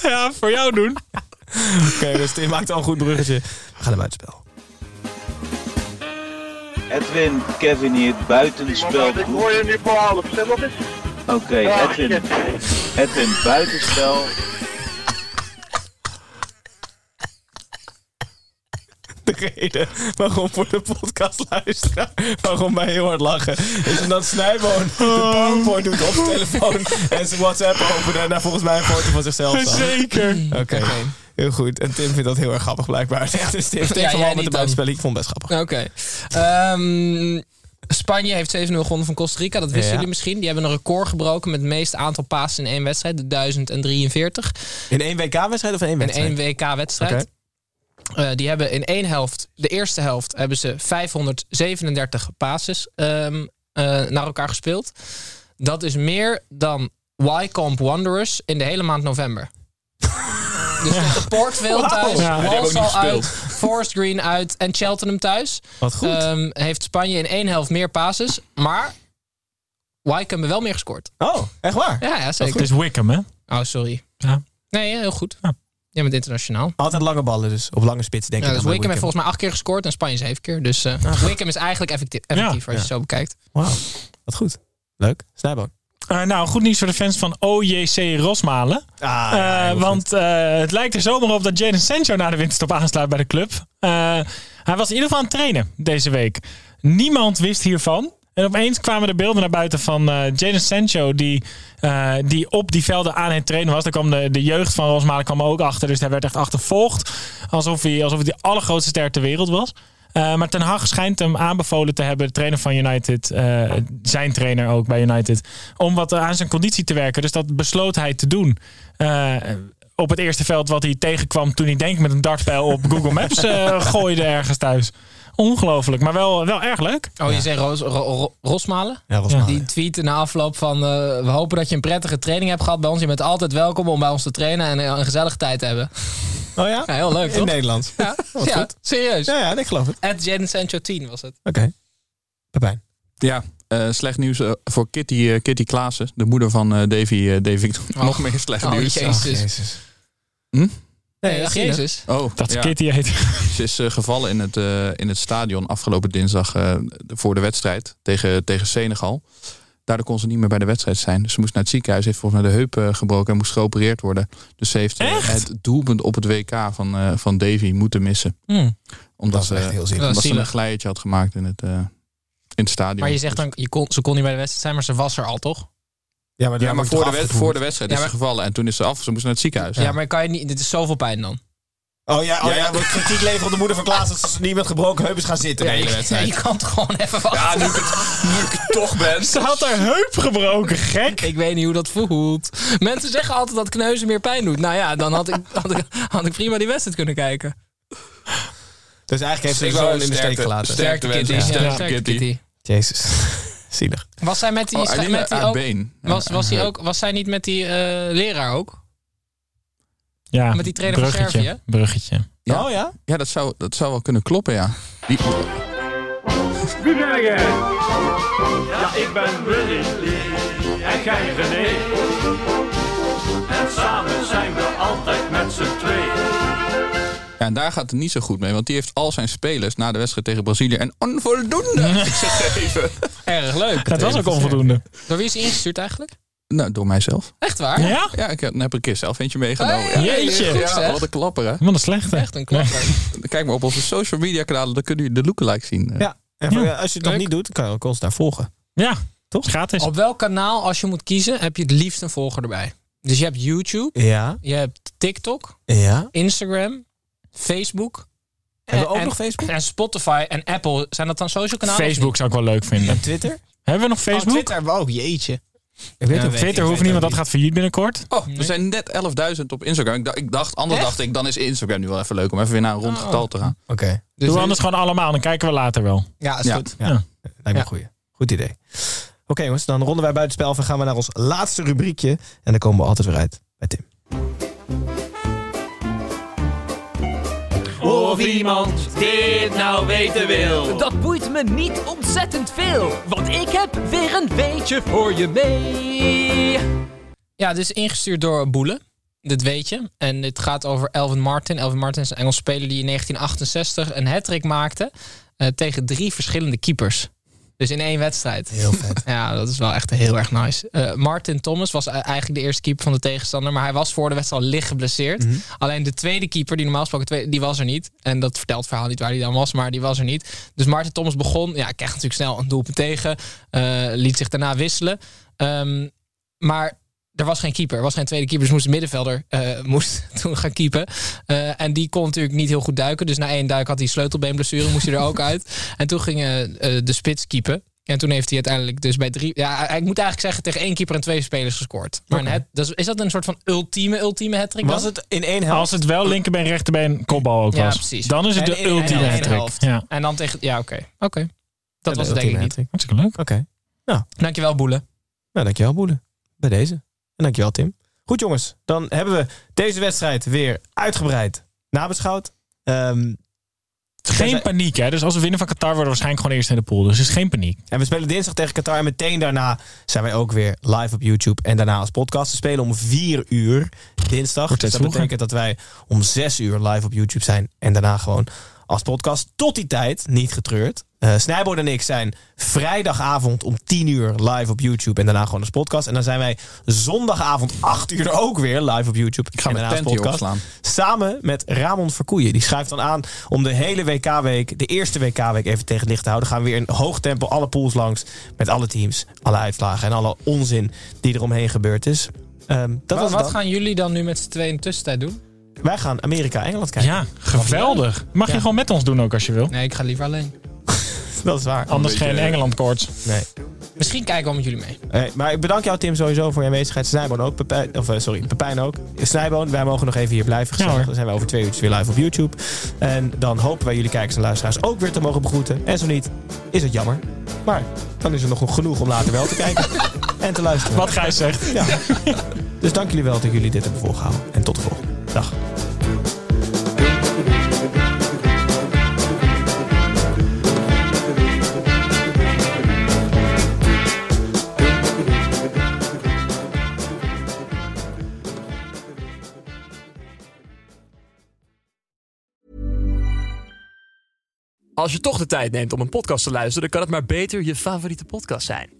Ja, is voor jou doen. Oké, dus Tim maakt al een goed bruggetje. We gaan naar buitenspel. Edwin, Kevin hier, buitenspel. Ik hoor je nu voor half. Zeg wat is Oké, Edwin, Edwin, buitenspel. De reden waarom voor de podcastluisteraar, waarom wij heel hard lachen, is omdat Snijboon de PowerPoint doet op zijn telefoon en zijn WhatsApp openen en daar volgens mij een foto van zichzelf staat. Zeker. Oké. Heel goed. En Tim vindt dat heel erg grappig blijkbaar. Dus [laughs] Tim, Tim Ja, van met de buitenspel. Ik vond het best grappig. Oké. Ehm, Spanje heeft 7-0 gewonnen van Costa Rica. Dat wisten Ja. jullie misschien. Die hebben een record gebroken met het meeste aantal passes in één wedstrijd. De 1043. In één WK-wedstrijd of in één In wedstrijd? één WK-wedstrijd. Eh, die hebben in één helft, de eerste helft, hebben ze 537 passes ehm, eh, naar elkaar gespeeld. Dat is meer dan Wycombe Wanderers in de hele maand november. [laughs] dus tegen Port Vale thuis, Ja, ook niet Walsall uit. Forest Green uit en Cheltenham thuis. Wat goed. Ehm, heeft Spanje in één helft meer passes, maar Wycombe hebben wel meer gescoord. oh, echt waar? Ja, ja Het zeker. is Wickham, hè? Oh, sorry. Ja. Nee, heel goed. Ja. Jij bent internationaal. Altijd lange ballen dus. Op lange spits denk Ja, ik dus Wickham heeft volgens mij acht keer gescoord en Spanje zeven keer. Dus eh Wickham is eigenlijk effectief, effectief als je ja. het zo bekijkt. Wauw, wat goed. Leuk. Snijboon. Eh, nou, goed nieuws voor de fans van OJC Rosmalen. Ah, Eh, want eh, het lijkt er zomaar op dat Jadon Sancho na de winterstop aansluit bij de club. Hij was in ieder geval aan het trainen deze week. Niemand wist hiervan. En opeens kwamen de beelden naar buiten van eh Jadon Sancho... Die, die op die velden aan het trainen was. Daar kwam de, de jeugd van Rosmalen kwam er ook achter. Dus hij werd echt achtervolgd. Alsof hij, alsof hij de allergrootste ster ter wereld was. Eh, maar Ten Hag schijnt hem aanbevolen te hebben, de trainer van United, eh, zijn trainer ook bij United, om wat aan zijn conditie te werken. Dus dat besloot hij te doen. Eh, op het eerste veld wat hij tegenkwam toen hij denk ik met een dartpijl op Google Maps eh, [laughs] gooide ergens thuis. Ongelooflijk, maar wel, wel erg leuk. Oh, je zegt Ros, Ro- Ro- Rosmalen? Ja, Rosmalen. Die tweet na afloop van... eh, we hopen dat je een prettige training hebt gehad bij ons. Je bent altijd welkom om bij ons te trainen en eh, een gezellige tijd te hebben. Oh ja? Ja, heel leuk, In toch? Nederland. Ja, Wat ja goed. serieus. Ja, ja, ik geloof het. At Jadon Sancho 10 was het. Oké. Pepijn. Ja, eh, slecht nieuws eh, voor Kitty, eh, Kitty Klaassen, de moeder van eh, Davy, Davy Victor. [laughs] Nog meer slecht Oh, nieuws. jezus. Hm? Nee, ach, Jezus. Oh, Dat ja. Kitty heet. [laughs] Ze is gevallen in het, eh, in het stadion afgelopen dinsdag eh, voor de wedstrijd tegen, tegen Senegal. Daardoor kon ze niet meer bij de wedstrijd zijn. Dus ze moest naar het ziekenhuis. Heeft volgens mij de heup eh, gebroken en moest geopereerd worden. Dus ze heeft eh, Echt? het doelpunt op het WK van, eh, van Davy moeten missen. Hmm. Omdat, ze, heel zielig. omdat ze een glijtje had gemaakt in het, eh, in het stadion. Maar je zegt dan, je kon, ze kon niet bij de wedstrijd zijn, maar ze was er al, toch? Ja, maar, Ja, maar voor de, voor de wedstrijd Ja, is ze gevallen. En toen is ze af. Ze moest naar het ziekenhuis. Ja, maar kan je niet... Dit is zoveel pijn dan. Oh ja, oh, Ja, kritiek leveren op de moeder van Klaas dat ze niet met gebroken heup is gaan zitten de hele je, wedstrijd. je kan toch gewoon even wachten. Ja, nu ik het, nu ik het toch ben. Ze had haar heup gebroken, gek. Ik weet niet hoe dat voelt. Mensen zeggen altijd dat kneuzen meer pijn doet. Nou ja, dan had ik, had ik, had ik prima die wedstrijd kunnen kijken. Dus eigenlijk heeft ze zoon in de steek gelaten. sterkte. Kitty. Sterkte Ja, sterkte Kitty. Kitty. Jezus. [laughs] Zielig. Was zij met die, Oh, alleen met die ook, been. was, was, hij ook, was zij niet met die eh, leraar ook? Ja, Met die trainer van bruggetje, Servië? Bruggetje. Ja. Oh ja? Ja, dat zou, dat zou wel kunnen kloppen, ja. Die, Wie ben jij? Ja, ik ben Willy en jij René. En samen zijn we altijd met z'n tweeën. ja, en daar gaat het niet zo goed mee. Want die heeft al zijn spelers na de wedstrijd tegen Brazilië een onvoldoende [laughs] gegeven. Erg leuk. Dat was ook onvoldoende. Door wie is hij ingestuurd eigenlijk? Nou, door mijzelf. Echt waar? Ja? Ja, ik heb, dan heb ik een keer zelf eentje meegenomen. Hey, ja. jeetje. goed, Ja, wat een klapper, hè? Wat een slechte. Echt een klapper. Kijk maar op onze social media kanalen, dan kunnen jullie de lookalike zien. Ja. En voor- als je het nog niet doet, kan je ook ons daar volgen. Ja, toch? Gratis. Op welk kanaal, als je moet kiezen, heb je het liefst een volger erbij? Dus je hebt YouTube, Ja. je hebt TikTok, Ja. Instagram, Facebook. Hebben we ook en, nog Facebook? En Spotify en Apple. Zijn dat dan social kanalen? Facebook zou ik wel leuk vinden. En Twitter? Hebben we nog niet? Facebook? Oh, Twitter hebben we ook. Jeetje. Ik weet weet Twitter hoeft niet, want dat gaat failliet binnenkort. Oh, we zijn net 11.000 op Instagram. Ik dacht, ik dacht anders Echt? dacht ik, dan is Instagram nu wel even leuk om even weer naar een rond Oh. getal te gaan. Oké. Dus Doe anders gewoon allemaal, dan kijken we later wel. Ja, is Ja. goed. Ja. Ja. Lijkt me Ja. een goeie. Goed idee. Oké jongens, dan ronden wij buitenspel af en gaan we naar ons laatste rubriekje. En dan komen we altijd weer uit bij Tim. Of iemand dit nou weten wil. Dat boeit me niet ontzettend veel, want ik heb weer een weetje voor je mee. Ja, dit is ingestuurd door Boele. Dit weet je. En dit gaat over Elvin Martin. Elvin Martin is een Engels speler die in 1968 een hat maakte eh, tegen drie verschillende keepers. Dus in één wedstrijd. Heel vet. [laughs] Ja, dat is wel echt heel erg nice. Eh, Martin Thomas was e- eigenlijk de eerste keeper van de tegenstander. Maar hij was voor de wedstrijd al licht geblesseerd. Alleen de tweede keeper, die normaal gesproken die was er niet. En dat vertelt het verhaal niet waar hij dan was, maar die was er niet. Dus Martin Thomas begon, ja, kreeg natuurlijk snel een doelpunt tegen. eh, liet zich daarna wisselen. Ehm, maar er was geen keeper, er was geen tweede keeper. Dus moest de middenvelder eh, moest [laughs] toen gaan keepen. Eh, en die kon natuurlijk niet heel goed duiken. Dus na één duik had hij sleutelbeenblessure, moest hij er ook [laughs] uit. En toen ging eh, de spits keepen. En toen heeft hij uiteindelijk dus bij drie... Ja, ik moet eigenlijk zeggen tegen één keeper en twee spelers gescoord. Maar hat- is, dat een soort van ultieme, ultieme hat Was het in één helft? Als het wel linkerbeen, rechterbeen, kopbal ook Ja, was. precies. Dan is het En de ultieme helft. Ja. En dan tegen... Ja, oké. Oké. Dat Ja, was de het denk ik ultieme niet. hat-trick. Hartstikke leuk. Oké. Nou, Dankjewel, Boele. nou, dankjewel Boele. Bij deze. En dankjewel Tim. Goed jongens, dan hebben we deze wedstrijd weer uitgebreid nabeschouwd. Ehm, Geen paniek, hè? Dus als we winnen van Qatar, worden we waarschijnlijk gewoon eerst in de pool. Dus is geen paniek. En we spelen dinsdag tegen Qatar. En meteen daarna zijn wij ook weer live op YouTube. En daarna als podcast. We spelen om 4 uur dinsdag. Dus dat betekent dat wij om 6 uur live op YouTube zijn. En daarna gewoon als podcast. Tot die tijd, niet getreurd. Eh Snijboord en ik zijn vrijdagavond om 10 uur live op YouTube. En daarna gewoon als podcast. En dan zijn wij zondagavond 8 uur ook weer live op YouTube. Ik ga en daarna als hier opslaan. Samen met Ramon Verkoeien. Die schuift dan aan om de hele WK-week, de eerste WK-week even tegen het licht te houden. Gaan we weer in hoog tempo alle pools langs. Met alle teams, alle uitslagen en alle onzin die er omheen gebeurd is. Ehm, dat Wat, was wat dan. gaan jullie dan nu met z'n tweeën in de tussentijd doen? Wij gaan Amerika-Engeland kijken. Ja, geweldig. Mag je gewoon met ons doen ook als je wil. Nee, ik ga liever alleen. [laughs] Dat is waar. Anders beetje, geen eh, Engeland koorts. Nee. Misschien kijken we met jullie mee. Eh, maar ik bedank jou Tim sowieso voor je aanwezigheid. Snijboon ook. Pepijn, of, eh, sorry, Pepijn ook. Snijboon, wij mogen nog even hier blijven. Gezellig. dan zijn we over twee uurtjes weer live op YouTube. En dan hopen wij jullie kijkers en luisteraars ook weer te mogen begroeten. En zo niet, is het jammer. Maar dan is er nog genoeg om later wel te kijken [laughs] en te luisteren. Wat Gijs zegt. Ja. Dus dank jullie wel dat jullie dit hebben volgehouden. En tot de volgende. Als je toch de tijd neemt om een podcast te luisteren, dan kan het maar beter je favoriete podcast zijn.